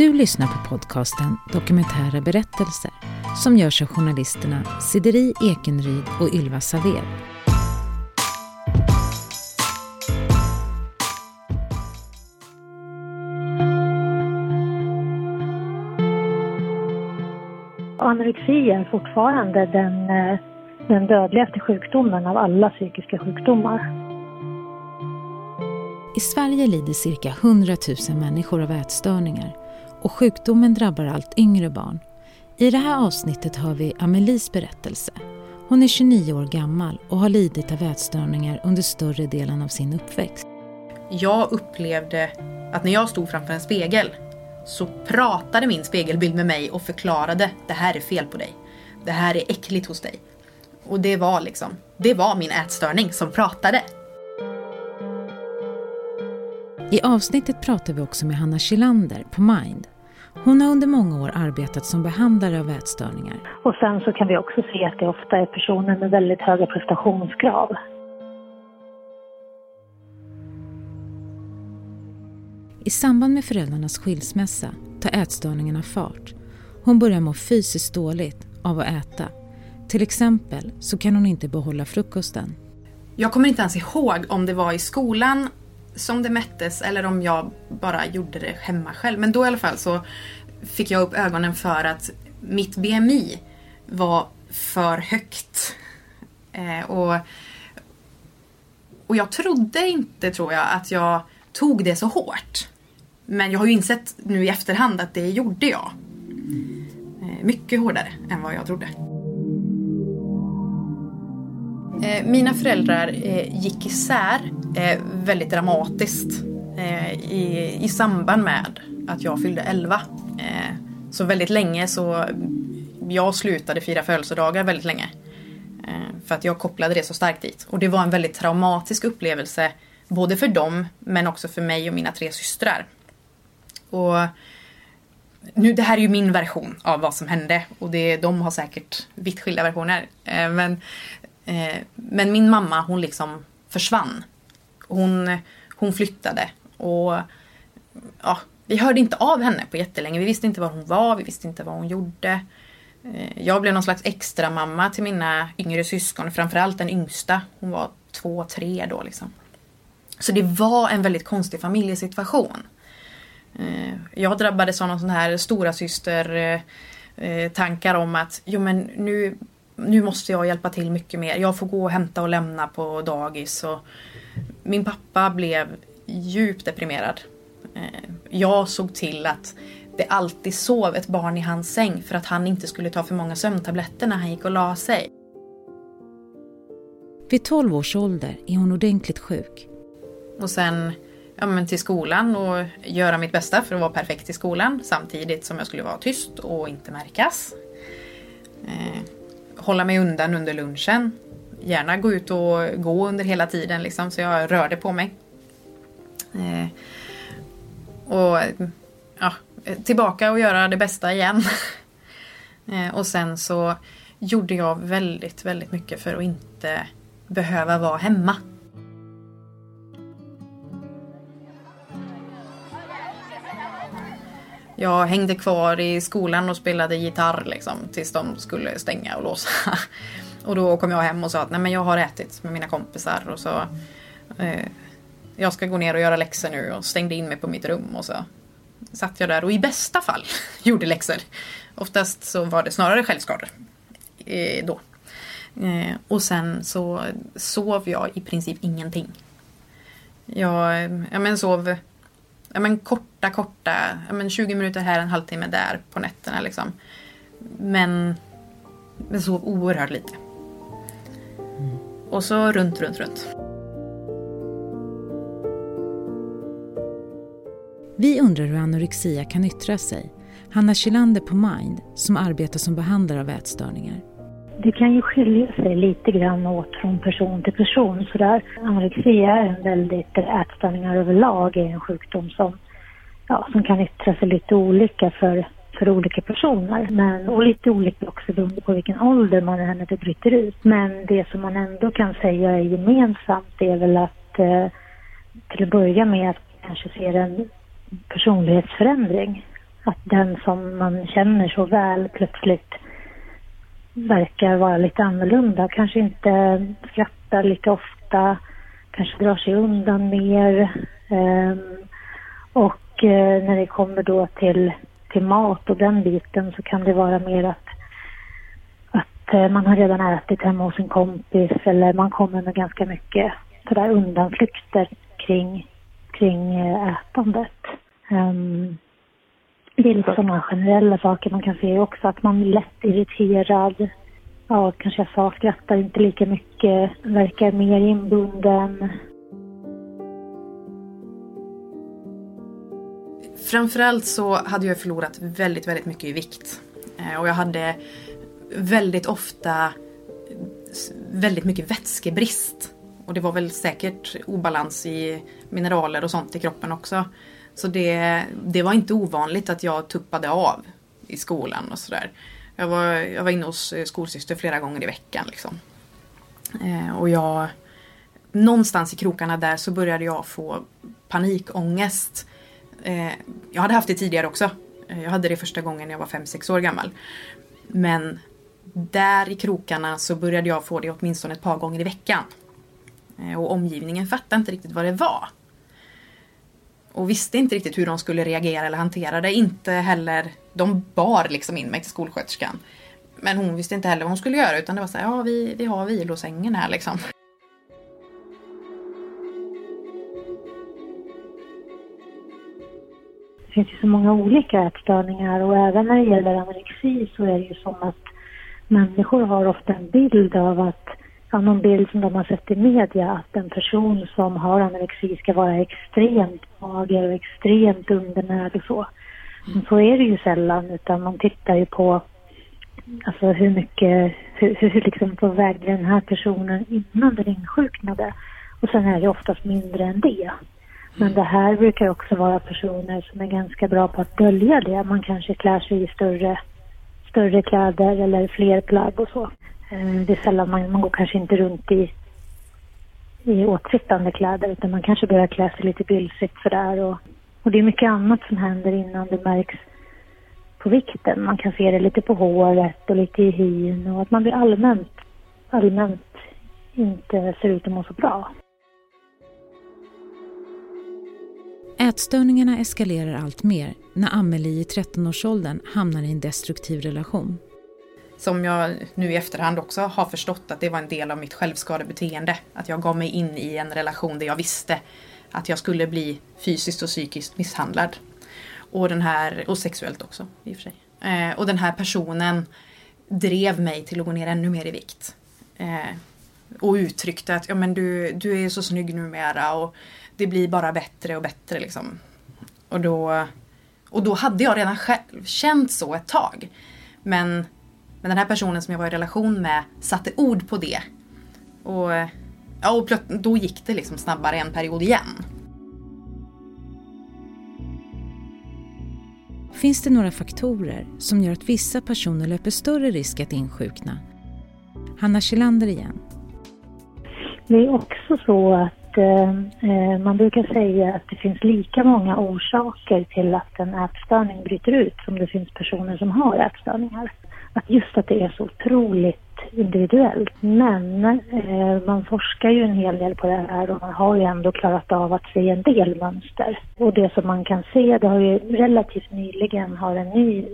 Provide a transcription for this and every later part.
Du lyssnar på podcasten Dokumentära berättelser som görs av journalisterna Sideri Ekenryd och Ylva Saver. Anorexi är fortfarande den, eh, den dödligaste sjukdomen av alla psykiska sjukdomar. I Sverige lider cirka 100 000 människor av ätstörningar och sjukdomen drabbar allt yngre barn. I det här avsnittet hör vi Amelies berättelse. Hon är 29 år gammal och har lidit av ätstörningar under större delen av sin uppväxt. Jag upplevde att när jag stod framför en spegel så pratade min spegelbild med mig och förklarade det här är fel på dig. Det här är äckligt hos dig. Och det var liksom, det var min ätstörning som pratade. I avsnittet pratar vi också med Hanna Kilander på Mind. Hon har under många år arbetat som behandlare av ätstörningar. Och sen så kan vi också se att det ofta är personer med väldigt höga prestationskrav. I samband med föräldrarnas skilsmässa tar ätstörningarna fart. Hon börjar må fysiskt dåligt av att äta. Till exempel så kan hon inte behålla frukosten. Jag kommer inte ens ihåg om det var i skolan som det mättes eller om jag bara gjorde det hemma själv. Men då i alla fall så fick jag upp ögonen för att mitt BMI var för högt. Eh, och, och jag trodde inte, tror jag, att jag tog det så hårt. Men jag har ju insett nu i efterhand att det gjorde jag. Eh, mycket hårdare än vad jag trodde. Eh, mina föräldrar eh, gick isär eh, väldigt dramatiskt i, i samband med att jag fyllde 11. Så väldigt länge så jag slutade fira födelsedagar väldigt länge. För att jag kopplade det så starkt dit. Och det var en väldigt traumatisk upplevelse både för dem men också för mig och mina tre systrar. Och nu, det här är ju min version av vad som hände och det, de har säkert vitt skilda versioner. Men Eh, men min mamma hon liksom försvann. Hon, hon flyttade och ja, vi hörde inte av henne på jättelänge. Vi visste inte var hon var, vi visste inte vad hon gjorde. Eh, jag blev någon slags extra mamma till mina yngre syskon, framförallt den yngsta. Hon var två, tre då liksom. Så det var en väldigt konstig familjesituation. Eh, jag drabbades av någon sån här stora syster tankar om att jo men nu nu måste jag hjälpa till mycket mer. Jag får gå och hämta och lämna på dagis. Och min pappa blev djupt deprimerad. Eh, jag såg till att det alltid sov ett barn i hans säng för att han inte skulle ta för många sömntabletter när han gick och la sig. Vid 12 års ålder är hon ordentligt sjuk. Och sen ja, men till skolan och göra mitt bästa för att vara perfekt i skolan samtidigt som jag skulle vara tyst och inte märkas. Eh, hålla mig undan under lunchen. Gärna gå ut och gå under hela tiden liksom, så jag rörde på mig. Eh, och ja, tillbaka och göra det bästa igen. eh, och sen så gjorde jag väldigt, väldigt mycket för att inte behöva vara hemma. Jag hängde kvar i skolan och spelade gitarr liksom, tills de skulle stänga och låsa. och då kom jag hem och sa att Nej, men jag har ätit med mina kompisar och så eh, jag ska gå ner och göra läxor nu och stängde in mig på mitt rum och så satt jag där och i bästa fall gjorde läxor. Oftast så var det snarare självskador eh, då. Eh, och sen så sov jag i princip ingenting. Jag, jag men sov jag men korta, korta, men 20 minuter här, en halvtimme där på nätterna. Liksom. Men jag sov oerhört lite. Mm. Och så runt, runt, runt. Vi undrar hur anorexia kan yttra sig. Hanna Kilander på Mind, som arbetar som behandlare av ätstörningar. Det kan ju skilja sig lite grann åt från person till person. Så där. Anorexi är en väldigt, ätstörningar överlag är en sjukdom som, ja, som kan yttra sig lite olika för, för olika personer. Men, och lite olika också beroende på vilken ålder man är när det bryter ut. Men det som man ändå kan säga är gemensamt är väl att eh, till att börja med att kanske ser en personlighetsförändring att den som man känner så väl plötsligt verkar vara lite annorlunda. Kanske inte skrattar lika ofta, kanske drar sig undan mer. Um, och uh, när det kommer då till, till mat och den biten så kan det vara mer att, att eh, man har redan ätit hemma hos en kompis eller man kommer med ganska mycket sådär undanflykter kring, kring eh, ätandet. Um, det är lite sådana generella saker man kan se också, att man är lätt irriterad. Ja, kanske jag sa, skrattar inte lika mycket, verkar mer inbunden. Framförallt så hade jag förlorat väldigt, väldigt mycket i vikt. Eh, och jag hade väldigt ofta väldigt mycket vätskebrist. Och det var väl säkert obalans i mineraler och sånt i kroppen också. Så det, det var inte ovanligt att jag tuppade av i skolan och sådär. Jag var, jag var inne hos eh, skolsyster flera gånger i veckan. Liksom. Eh, och jag, någonstans i krokarna där så började jag få panikångest. Eh, jag hade haft det tidigare också. Eh, jag hade det första gången när jag var 5-6 år gammal. Men där i krokarna så började jag få det åtminstone ett par gånger i veckan. Eh, och omgivningen fattade inte riktigt vad det var och visste inte riktigt hur de skulle reagera eller hantera det. Inte heller, de bar liksom in mig till skolsköterskan. Men hon visste inte heller vad hon skulle göra utan det var så här, ja vi, vi har vilosängen här liksom. Det finns ju så många olika ätstörningar och även när det gäller anorexi så är det ju som att människor har ofta en bild av att ja, någon bild som de har sett i media att en person som har anorexi ska vara extremt mager och extremt undernärd och så. Men så är det ju sällan utan man tittar ju på alltså hur mycket, hur, hur liksom på väg den här personen innan den insjuknade. Och sen är det oftast mindre än det. Men det här brukar också vara personer som är ganska bra på att dölja det. Man kanske klär sig i större, större kläder eller fler plagg och så. Eh, det är sällan man, man går kanske inte runt i, i åtsittande kläder utan man kanske börjar klä sig lite bylsigt sådär och, och det är mycket annat som händer innan det märks på vikten. Man kan se det lite på håret och lite i hyn och att man blir allmänt, allmänt inte ser ut att må så bra. Ätstörningarna eskalerar allt mer när Amelie i 13-årsåldern hamnar i en destruktiv relation. Som jag nu i efterhand också har förstått att det var en del av mitt självskadebeteende. Att jag gav mig in i en relation där jag visste att jag skulle bli fysiskt och psykiskt misshandlad. Och, den här, och sexuellt också i och för sig. Eh, och den här personen drev mig till att gå ner ännu mer i vikt. Eh, och uttryckte att ja, men du, du är så snygg numera och det blir bara bättre och bättre. Liksom. Och, då, och då hade jag redan själv känt så ett tag. Men men den här personen som jag var i relation med satte ord på det. Och, ja, och då gick det liksom snabbare en period igen. Finns det några faktorer som gör att vissa personer löper större risk att insjukna? Hanna Kjellander igen. Det är också så att Eh, eh, man brukar säga att det finns lika många orsaker till att en ätstörning bryter ut som det finns personer som har ätstörningar att just att det är så otroligt individuellt. Men eh, man forskar ju en hel del på det här och man har ju ändå klarat av att se en del mönster. Och det som man kan se, det har ju relativt nyligen har en ny,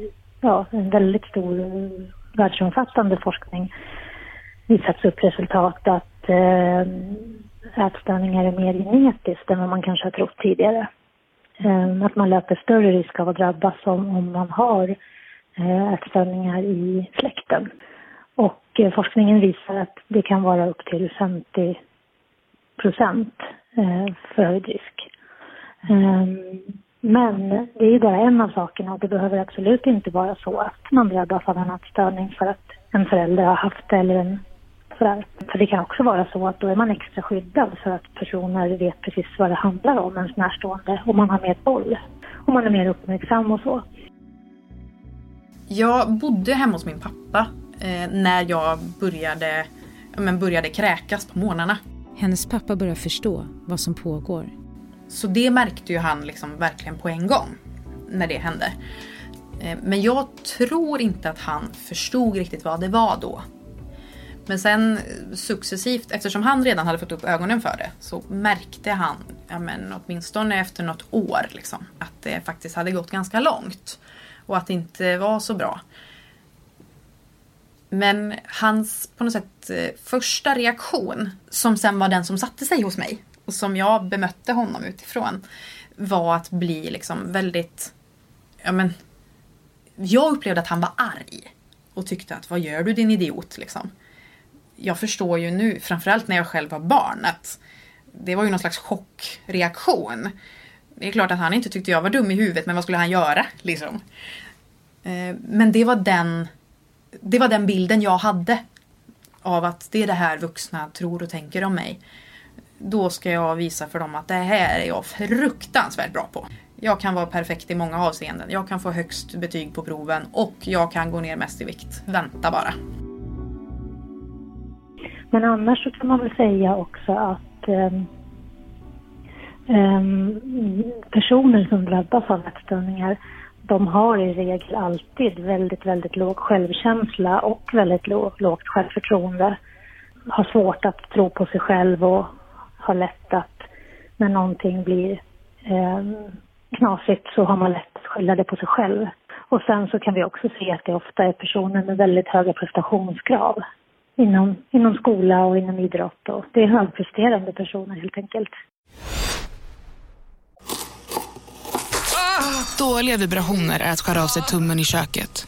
ja, en väldigt stor världsomfattande forskning visat upp resultat att eh, ätstörningar är mer genetiskt än vad man kanske har trott tidigare. Ehm, att man löper större risk av att drabbas om, om man har eh, ätstörningar i släkten. Och eh, forskningen visar att det kan vara upp till 50 procent eh, förhöjd risk. Ehm, men det är bara en av sakerna och det behöver absolut inte vara så att man drabbas av en ätstörning för att en förälder har haft det eller en sådär. För det kan också vara så att då är man extra skyddad för att personer vet precis vad det handlar om, ens närstående, och man har mer boll. Och man är mer uppmärksam och så. Jag bodde hemma hos min pappa eh, när jag började, men började kräkas på morgnarna. Hennes pappa börjar förstå vad som pågår. Så det märkte ju han liksom verkligen på en gång när det hände. Eh, men jag tror inte att han förstod riktigt vad det var då. Men sen eh, successivt, eftersom han redan hade fått upp ögonen för det, så märkte han, ja men åtminstone efter något år, liksom, att det faktiskt hade gått ganska långt. Och att det inte var så bra. Men hans på något sätt eh, första reaktion, som sen var den som satte sig hos mig och som jag bemötte honom utifrån, var att bli liksom väldigt, ja men, jag upplevde att han var arg. Och tyckte att vad gör du din idiot liksom. Jag förstår ju nu, framförallt när jag själv var barn, att det var ju någon slags chockreaktion. Det är klart att han inte tyckte jag var dum i huvudet, men vad skulle han göra? Liksom. Eh, men det var den det var den bilden jag hade av att det är det här vuxna tror och tänker om mig. Då ska jag visa för dem att det här är jag fruktansvärt bra på. Jag kan vara perfekt i många avseenden. Jag kan få högst betyg på proven och jag kan gå ner mest i vikt. Vänta bara. Men annars så kan man väl säga också att um, um, personer som drabbas av ätstörningar de har i regel alltid väldigt, väldigt låg självkänsla och väldigt låg, lågt självförtroende. Har svårt att tro på sig själv och har lätt att när någonting blir eh, knasigt så har man lätt att skylla det på sig själv. Och sen så kan vi också se att det ofta är personer med väldigt höga prestationskrav inom, inom skola och inom idrott. Och det är högpresterande personer helt enkelt. Dåliga vibrationer är att skära av sig tummen i köket.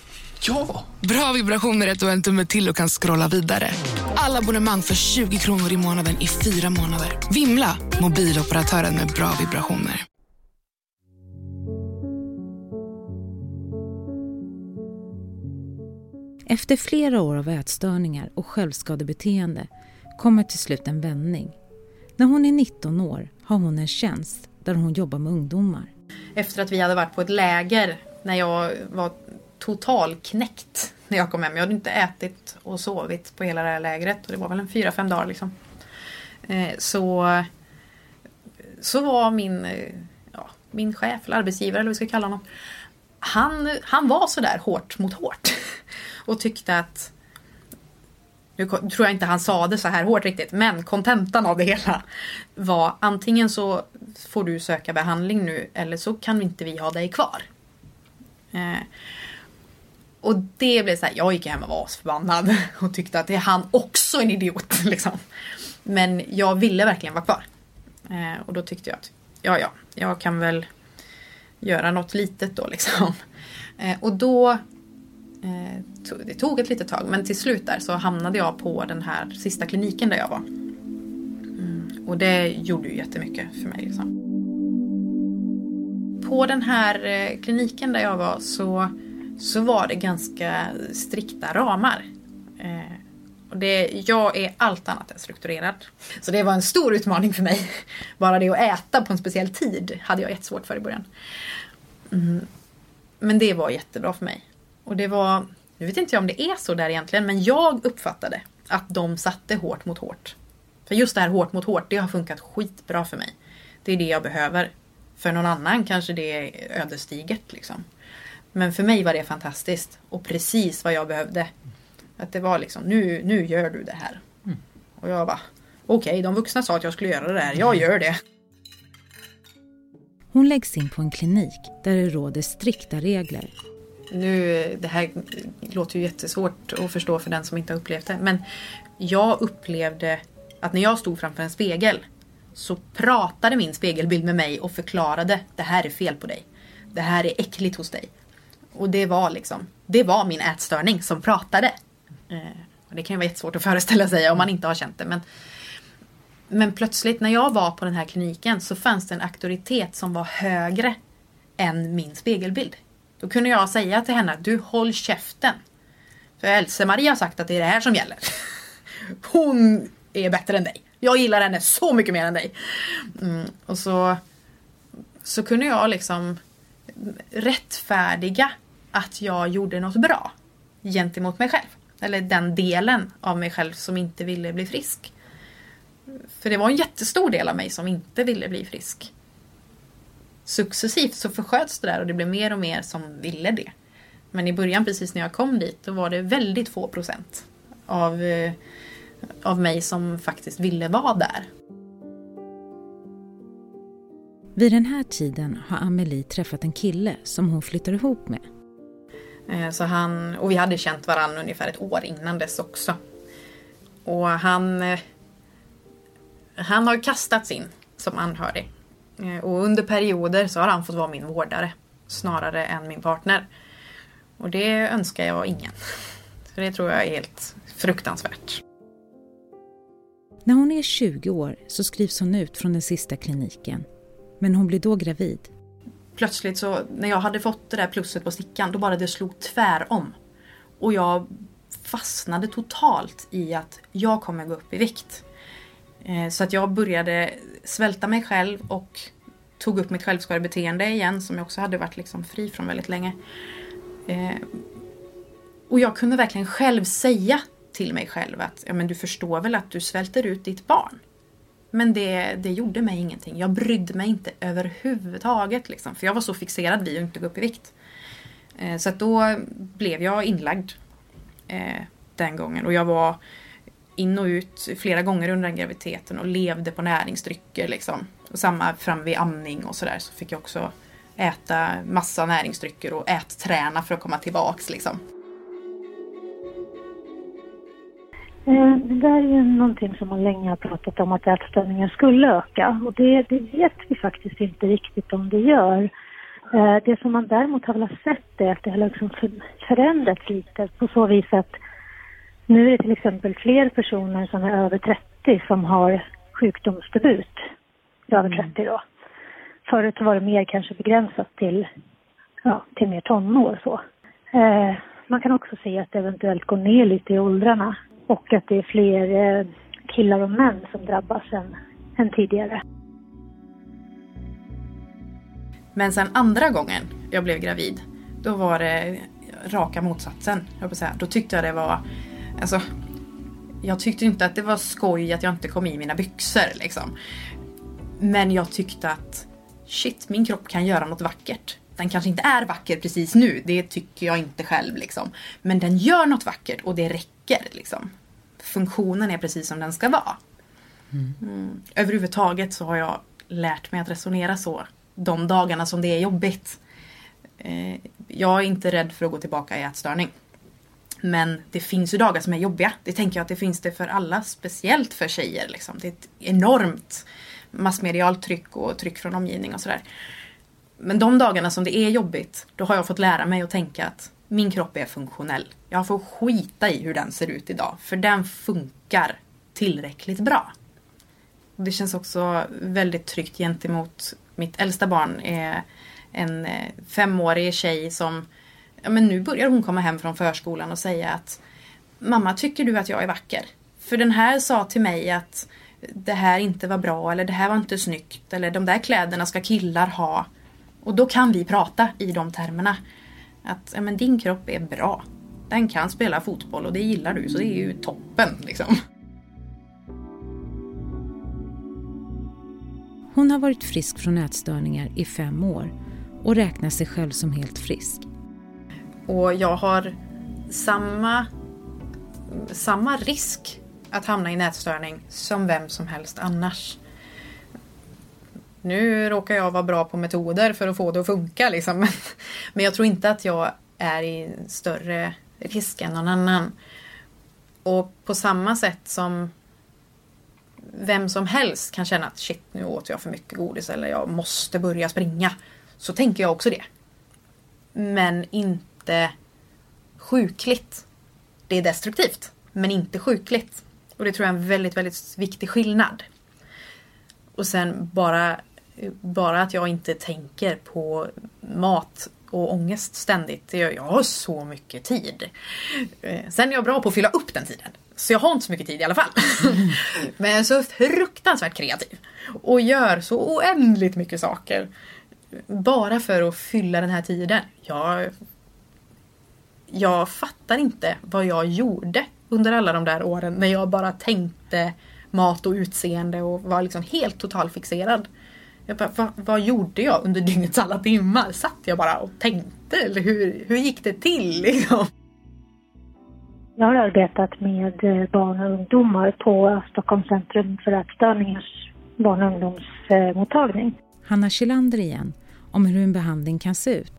Ja! Bra vibrationer är att du har en tumme till och kan scrolla vidare. Alla abonnemang för 20 kronor i månaden i fyra månader. Vimla! Mobiloperatören med bra vibrationer. Efter flera år av ätstörningar och självskadebeteende kommer till slut en vändning. När hon är 19 år har hon en tjänst där hon jobbar med ungdomar. Efter att vi hade varit på ett läger när jag var totalknäckt när jag kom hem. Jag hade inte ätit och sovit på hela det här lägret och det var väl en fyra, fem dagar liksom. Eh, så, så var min, eh, ja, min chef eller arbetsgivare eller vad vi ska kalla honom. Han, han var sådär hårt mot hårt. Och tyckte att nu tror jag inte han sa det så här hårt riktigt, men kontentan av det hela var antingen så får du söka behandling nu eller så kan inte vi ha dig kvar. Eh, och det blev så här, jag gick hem och var asförbannad och tyckte att det är han också en idiot. Liksom. Men jag ville verkligen vara kvar. Eh, och då tyckte jag att, ja ja, jag kan väl göra något litet då liksom. Eh, och då Eh, det tog ett litet tag men till slut där så hamnade jag på den här sista kliniken där jag var. Mm, och det gjorde ju jättemycket för mig. Liksom. På den här eh, kliniken där jag var så, så var det ganska strikta ramar. Eh, och det, jag är allt annat än strukturerad. Så det var en stor utmaning för mig. Bara det att äta på en speciell tid hade jag jättesvårt för i början. Mm. Men det var jättebra för mig. Och det var, nu vet inte jag om det är så där egentligen, men jag uppfattade att de satte hårt mot hårt. För just det här hårt mot hårt, det har funkat skitbra för mig. Det är det jag behöver. För någon annan kanske det är ödesdigert liksom. Men för mig var det fantastiskt och precis vad jag behövde. Att det var liksom, nu, nu gör du det här. Mm. Och jag bara, okej, okay, de vuxna sa att jag skulle göra det här, jag gör det. Hon läggs in på en klinik där det råder strikta regler nu, det här låter ju jättesvårt att förstå för den som inte har upplevt det. Men jag upplevde att när jag stod framför en spegel så pratade min spegelbild med mig och förklarade det här är fel på dig. Det här är äckligt hos dig. Och det var liksom, det var min ätstörning som pratade. Eh, och det kan ju vara jättesvårt att föreställa sig om man inte har känt det. Men, men plötsligt när jag var på den här kliniken så fanns det en auktoritet som var högre än min spegelbild. Då kunde jag säga till henne att du håll käften. För Else-Marie har sagt att det är det här som gäller. Hon är bättre än dig. Jag gillar henne så mycket mer än dig. Mm, och så, så kunde jag liksom rättfärdiga att jag gjorde något bra gentemot mig själv. Eller den delen av mig själv som inte ville bli frisk. För det var en jättestor del av mig som inte ville bli frisk successivt så försköts det där och det blev mer och mer som ville det. Men i början precis när jag kom dit då var det väldigt få procent av, eh, av mig som faktiskt ville vara där. Vid den här tiden har Amelie träffat en kille som hon flyttar ihop med. Eh, så han, och vi hade känt varandra ungefär ett år innan dess också. Och han, eh, han har kastats in som anhörig. Eh, och under perioder så har han fått vara min vårdare snarare än min partner. Och det önskar jag ingen. Så det tror jag är helt fruktansvärt. När hon är 20 år så skrivs hon ut från den sista kliniken. Men hon blir då gravid. Plötsligt så när jag hade fått det där plusset på stickan då bara det slog tvär om. Och jag fastnade totalt i att jag kommer gå upp i vikt. Eh, så att jag började svälta mig själv och tog upp mitt självskadebeteende igen som jag också hade varit liksom fri från väldigt länge. Eh, och jag kunde verkligen själv säga till mig själv att ja, men du förstår väl att du svälter ut ditt barn. Men det, det gjorde mig ingenting. Jag brydde mig inte överhuvudtaget. Liksom, för jag var så fixerad vid att inte gå upp i vikt. Eh, så att då blev jag inlagd den gången. Och jag var in och ut flera gånger under den graviditeten och levde på näringsdrycker. Liksom. Och samma fram vid amning och sådär så fick jag också äta massa näringsdrycker och ätträna för att komma tillbaks. Liksom. Eh, det där är ju någonting som man länge har pratat om att ätstörningar skulle öka och det, det vet vi faktiskt inte riktigt om det gör. Eh, det som man däremot har velat sett är att det har liksom förändrats lite på så vis att nu är det till exempel fler personer som är över 30 som har sjukdomsdebut. Över 30 mm. då. Förut var det mer kanske begränsat till, ja, till mer tonår så. Eh, man kan också se att det eventuellt går ner lite i åldrarna och att det är fler eh, killar och män som drabbas än, än tidigare. Men sen andra gången jag blev gravid, då var det raka motsatsen. Jag säga. Då tyckte jag det var, alltså, jag tyckte inte att det var skoj att jag inte kom i mina byxor liksom. Men jag tyckte att shit, min kropp kan göra något vackert. Den kanske inte är vacker precis nu, det tycker jag inte själv liksom. Men den gör något vackert och det räcker liksom. Funktionen är precis som den ska vara. Mm. Mm. Överhuvudtaget så har jag lärt mig att resonera så. De dagarna som det är jobbigt. Eh, jag är inte rädd för att gå tillbaka i ätstörning. Men det finns ju dagar som är jobbiga. Det tänker jag att det finns det för alla, speciellt för tjejer. Liksom. Det är ett enormt massmedialt tryck och tryck från omgivning och sådär. Men de dagarna som det är jobbigt, då har jag fått lära mig att tänka att min kropp är funktionell. Jag får skita i hur den ser ut idag, för den funkar tillräckligt bra. Det känns också väldigt tryggt gentemot mitt äldsta barn. är en eh, femårig tjej som ja, men nu börjar hon komma hem från förskolan och säga att Mamma, tycker du att jag är vacker? För den här sa till mig att det här inte var bra eller det här var inte snyggt eller de där kläderna ska killar ha. Och då kan vi prata i de termerna. Att ja, men din kropp är bra. Den kan spela fotboll och det gillar du så det är ju toppen liksom. Hon har varit frisk från ätstörningar i fem år och räknar sig själv som helt frisk. Och jag har samma, samma risk att hamna i nätstörning som vem som helst annars. Nu råkar jag vara bra på metoder för att få det att funka liksom. Men, jag tror inte att jag är i större risk än någon annan. Och på samma sätt som vem som helst kan känna att shit nu åt jag för mycket godis eller jag måste börja springa. Så tänker jag också det. Men inte sjukligt. Det är destruktivt, men inte sjukligt. Och det tror jag är en väldigt, väldigt viktig skillnad. Och sen bara, bara att jag inte tänker på mat och ångest ständigt. Jag har så mycket tid. Eh, sen är jag bra på att fylla upp den tiden. Så jag har inte så mycket tid i alla fall. Men jag är så fruktansvärt kreativ. Och gör så oändligt mycket saker. Bara för att fylla den här tiden. Jag, jag fattar inte vad jag gjorde under alla de där åren när jag bara tänkte mat och utseende och var liksom helt totalfixerad. Jag bara, vad, vad gjorde jag under dygnets alla timmar? Satt jag bara och tänkte? Eller hur, hur gick det till liksom? Jag har arbetat med eh, barn och ungdomar på Stockholms centrum för ätstörningars barn och ungdomsmottagning. Hanna Kjellander igen, om hur en behandling kan se ut.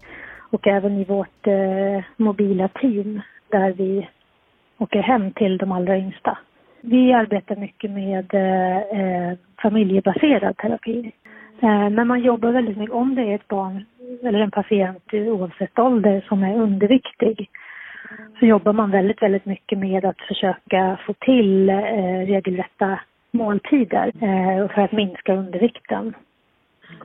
Och även i vårt eh, mobila team där vi åker hem till de allra yngsta. Vi arbetar mycket med eh, eh familjebaserad terapi. Eh, men man jobbar väldigt mycket, om det är ett barn eller en patient eh, oavsett ålder som är underviktig så jobbar man väldigt, väldigt mycket med att försöka få till eh, regelrätta måltider eh, för att minska undervikten.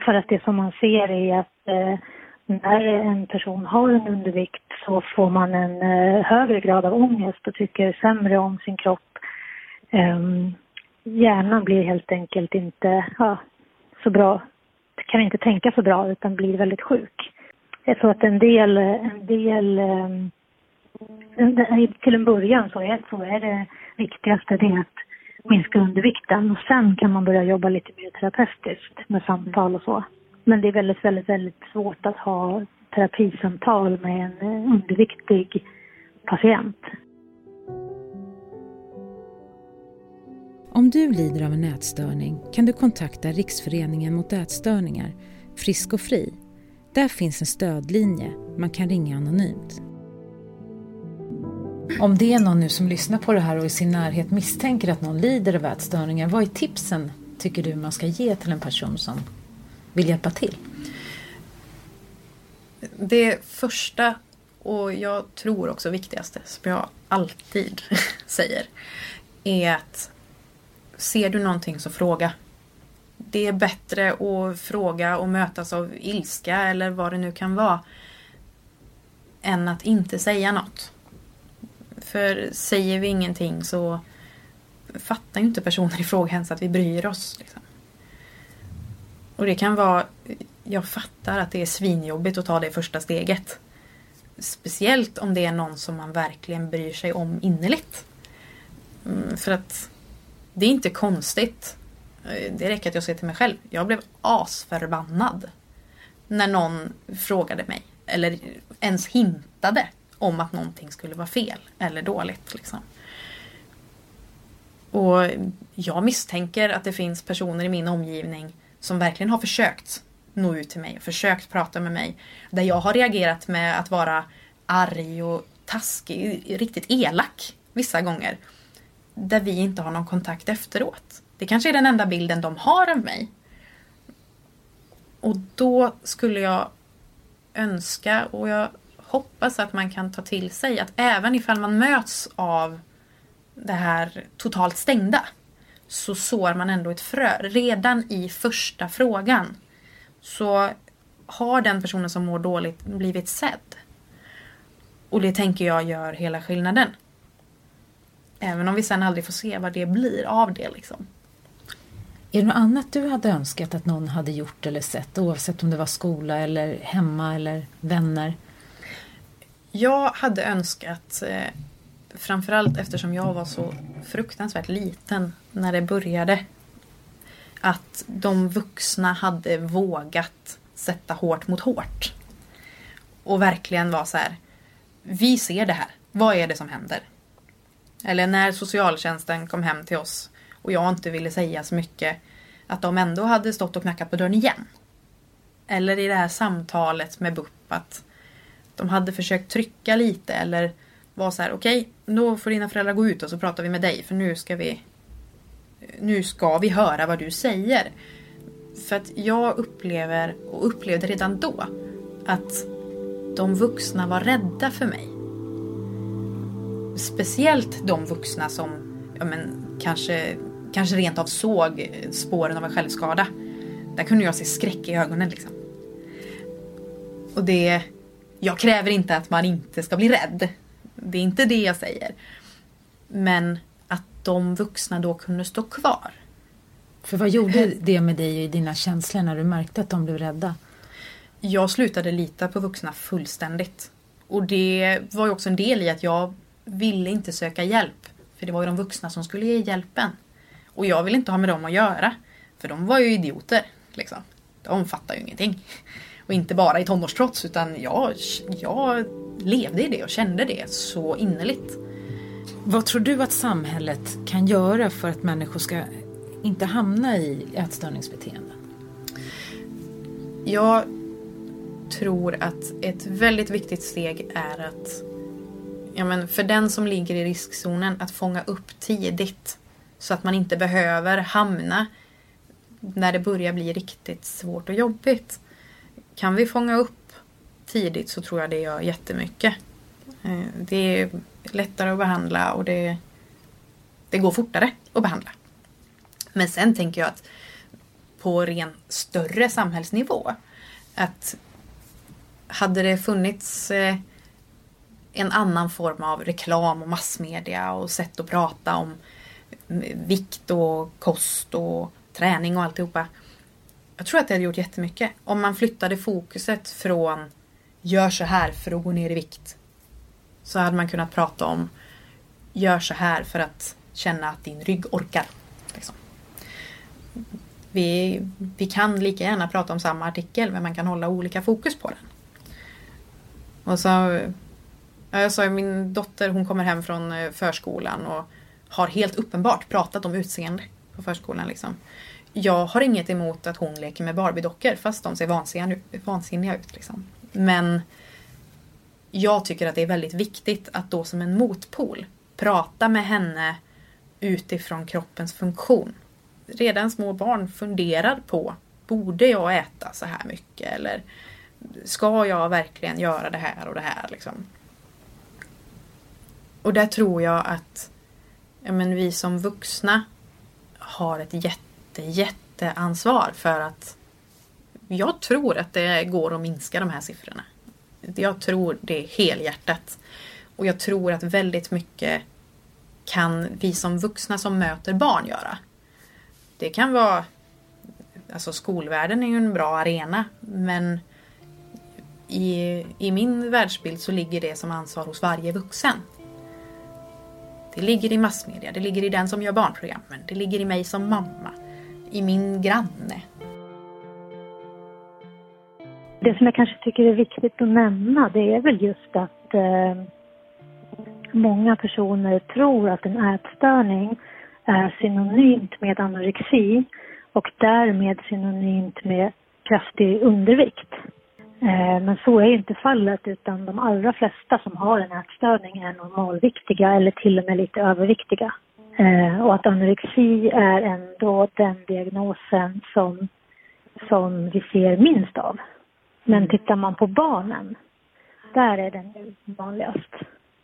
För att det som man ser är att eh, när en person har en undervikt så får man en eh, högre grad av ångest och tycker sämre om sin kropp. Um, hjärnan blir helt enkelt inte ja, så bra, kan inte tänka så bra utan blir väldigt sjuk. Så att en del, en del um, till en början så är, så är det viktigaste det att minska undervikten och sen kan man börja jobba lite mer terapeutiskt med samtal och så. Men det är väldigt, väldigt, väldigt svårt att ha terapisamtal med en underviktig patient. Om du lider av en ätstörning kan du kontakta Riksföreningen mot ätstörningar, Frisk och Fri. Där finns en stödlinje man kan ringa anonymt. Om det är någon nu som lyssnar på det här och i sin närhet misstänker att någon lider av ätstörningar, vad är tipsen tycker du man ska ge till en person som vill hjälpa till? Det första och jag tror också viktigaste, som jag alltid säger, är att ser du någonting så fråga. Det är bättre att fråga och mötas av ilska eller vad det nu kan vara än att inte säga något. För säger vi ingenting så fattar ju inte personen i fråga ens att vi bryr oss. Liksom. Och det kan vara, jag fattar att det är svinjobbigt att ta det första steget. Speciellt om det är någon som man verkligen bryr sig om innerligt. Mm, för att det är inte konstigt. Eh, det räcker att jag säger till mig själv. Jag blev asförbannad. När någon frågade mig. Eller ens hintade om att någonting skulle vara fel eller dåligt. Liksom. Och jag misstänker att det finns personer i min omgivning som verkligen har försökt nå ut till mig och försökt prata med mig. Där jag har reagerat med att vara arg och taskig, riktigt elak vissa gånger. Där vi inte har någon kontakt efteråt. Det kanske är den enda bilden de har av mig. Och då skulle jag önska, och jag hoppas att man kan ta till sig att även ifall man möts av det här totalt stängda så sår man ändå ett frö. Redan i första frågan så har den personen som mår dåligt blivit sedd. Och det tänker jag gör hela skillnaden. Även om vi sen aldrig får se vad det blir av det. Liksom. Är det något annat du hade önskat att någon hade gjort eller sett oavsett om det var skola eller hemma eller vänner? Jag hade önskat, eh, framförallt eftersom jag var så fruktansvärt liten när det började, att de vuxna hade vågat sätta hårt mot hårt. Och verkligen var så här, vi ser det här, vad är det som händer? Eller när socialtjänsten kom hem till oss och jag inte ville säga så mycket, att de ändå hade stått och knackat på dörren igen. Eller i det här samtalet med BUP att de hade försökt trycka lite eller var så här okej, okay, då får dina föräldrar gå ut och så pratar vi med dig för nu ska vi nu ska vi höra vad du säger. För att jag upplever och upplevde redan då att de vuxna var rädda för mig. Speciellt de vuxna som ja men, kanske, kanske rent av såg spåren av en självskada. Där kunde jag se skräck i ögonen liksom. Och det, jag kräver inte att man inte ska bli rädd. Det är inte det jag säger. Men att de vuxna då kunde stå kvar. För vad gjorde det med dig och i dina känslor när du märkte att de blev rädda? Jag slutade lita på vuxna fullständigt. Och det var ju också en del i att jag ville inte söka hjälp. För det var ju de vuxna som skulle ge hjälpen. Och jag ville inte ha med dem att göra. För de var ju idioter. Liksom. De fattar ju ingenting. Och inte bara i tonårstrots utan jag, jag levde i det och kände det så innerligt. Vad tror du att samhället kan göra för att människor ska inte hamna i ätstörningsbeteenden? Jag tror att ett väldigt viktigt steg är att ja men för den som ligger i riskzonen att fånga upp tidigt. Så att man inte behöver hamna när det börjar bli riktigt svårt och jobbigt. Kan vi fånga upp tidigt så tror jag det gör jättemycket. Eh, det är lättare att behandla och det, det går fortare att behandla. Men sen tänker jag att på ren större samhällsnivå att hade det funnits eh, en annan form av reklam och massmedia och sätt att prata om vikt och kost och träning och alltihopa. Jag tror att det hade gjort jättemycket. Om man flyttade fokuset från gör så här för att gå ner i vikt. Så hade man kunnat prata om gör så här för att känna att din rygg orkar. Liksom. Vi, vi kan lika gärna prata om samma artikel men man kan hålla olika fokus på den. Och så jag sa min dotter hon kommer hem från eh, förskolan och har helt uppenbart pratat om utseende på förskolan. Liksom. Jag har inget emot att hon leker med Barbie-dockor fast de ser vansinniga, ut. Liksom. Men jag tycker att det är väldigt viktigt att då som en motpol prata med henne utifrån kroppens funktion. Redan små barn funderar på Borde jag äta så här mycket? Eller ska jag verkligen göra det här och det här? Liksom? Och där tror jag att ja, men vi som vuxna har ett jätte, jätteansvar för att jag tror att det går att minska de här siffrorna. Jag tror det helhjärtat. Och jag tror att väldigt mycket kan vi som vuxna som möter barn göra. Det kan vara Alltså skolvärlden är ju en bra arena men i, i min världsbild så ligger det som ansvar hos varje vuxen. Det ligger i massmedia, det ligger i den som gör barnprogrammen, det ligger i mig som mamma, i min granne. Det som jag kanske tycker är viktigt att nämna det är väl just att eh, många personer tror att en ätstörning är synonymt med anorexi och därmed synonymt med kraftig undervikt. Eh, men så är inte fallet utan de allra flesta som har en ätstörning är normalviktiga eller till och med lite överviktiga. Eh, och att anorexi är ändå den diagnosen som, som vi ser minst av. Men tittar man på barnen, där är den vanligast.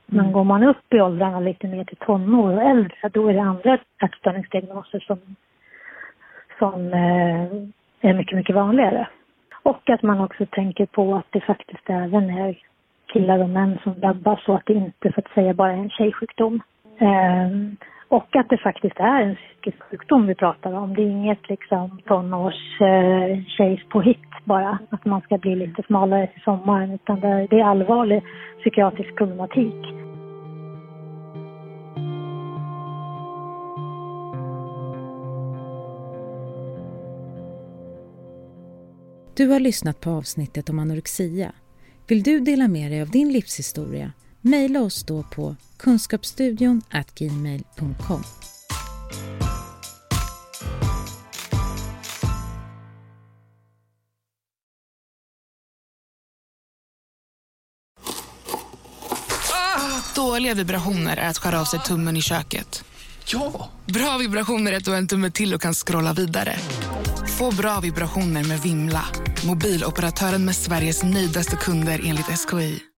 Men går man upp i åldrarna lite mer till tonår och äldre, då är det andra ätstörningsdiagnoser som, som eh, är mycket, mycket vanligare. Och att man också tänker på att det faktiskt även är killar och män som drabbas och att det inte så att säga bara är en tjejsjukdom. Och att det faktiskt är en psykisk sjukdom vi pratar om. Det är inget liksom tonårstjejs eh, påhitt bara, att man ska bli lite smalare till sommaren, utan det är allvarlig psykiatrisk problematik. Du har lyssnat på avsnittet om anorexia. Vill du dela med dig av din livshistoria? Maila oss då på kunskapsstudion gmail.com. Dåliga vibrationer är att skära av sig tummen i köket. Ja! Bra vibrationer är att du har en tumme till och kan scrolla vidare. Få bra vibrationer med Vimla. Mobiloperatören med Sveriges nöjdaste kunder enligt SKI.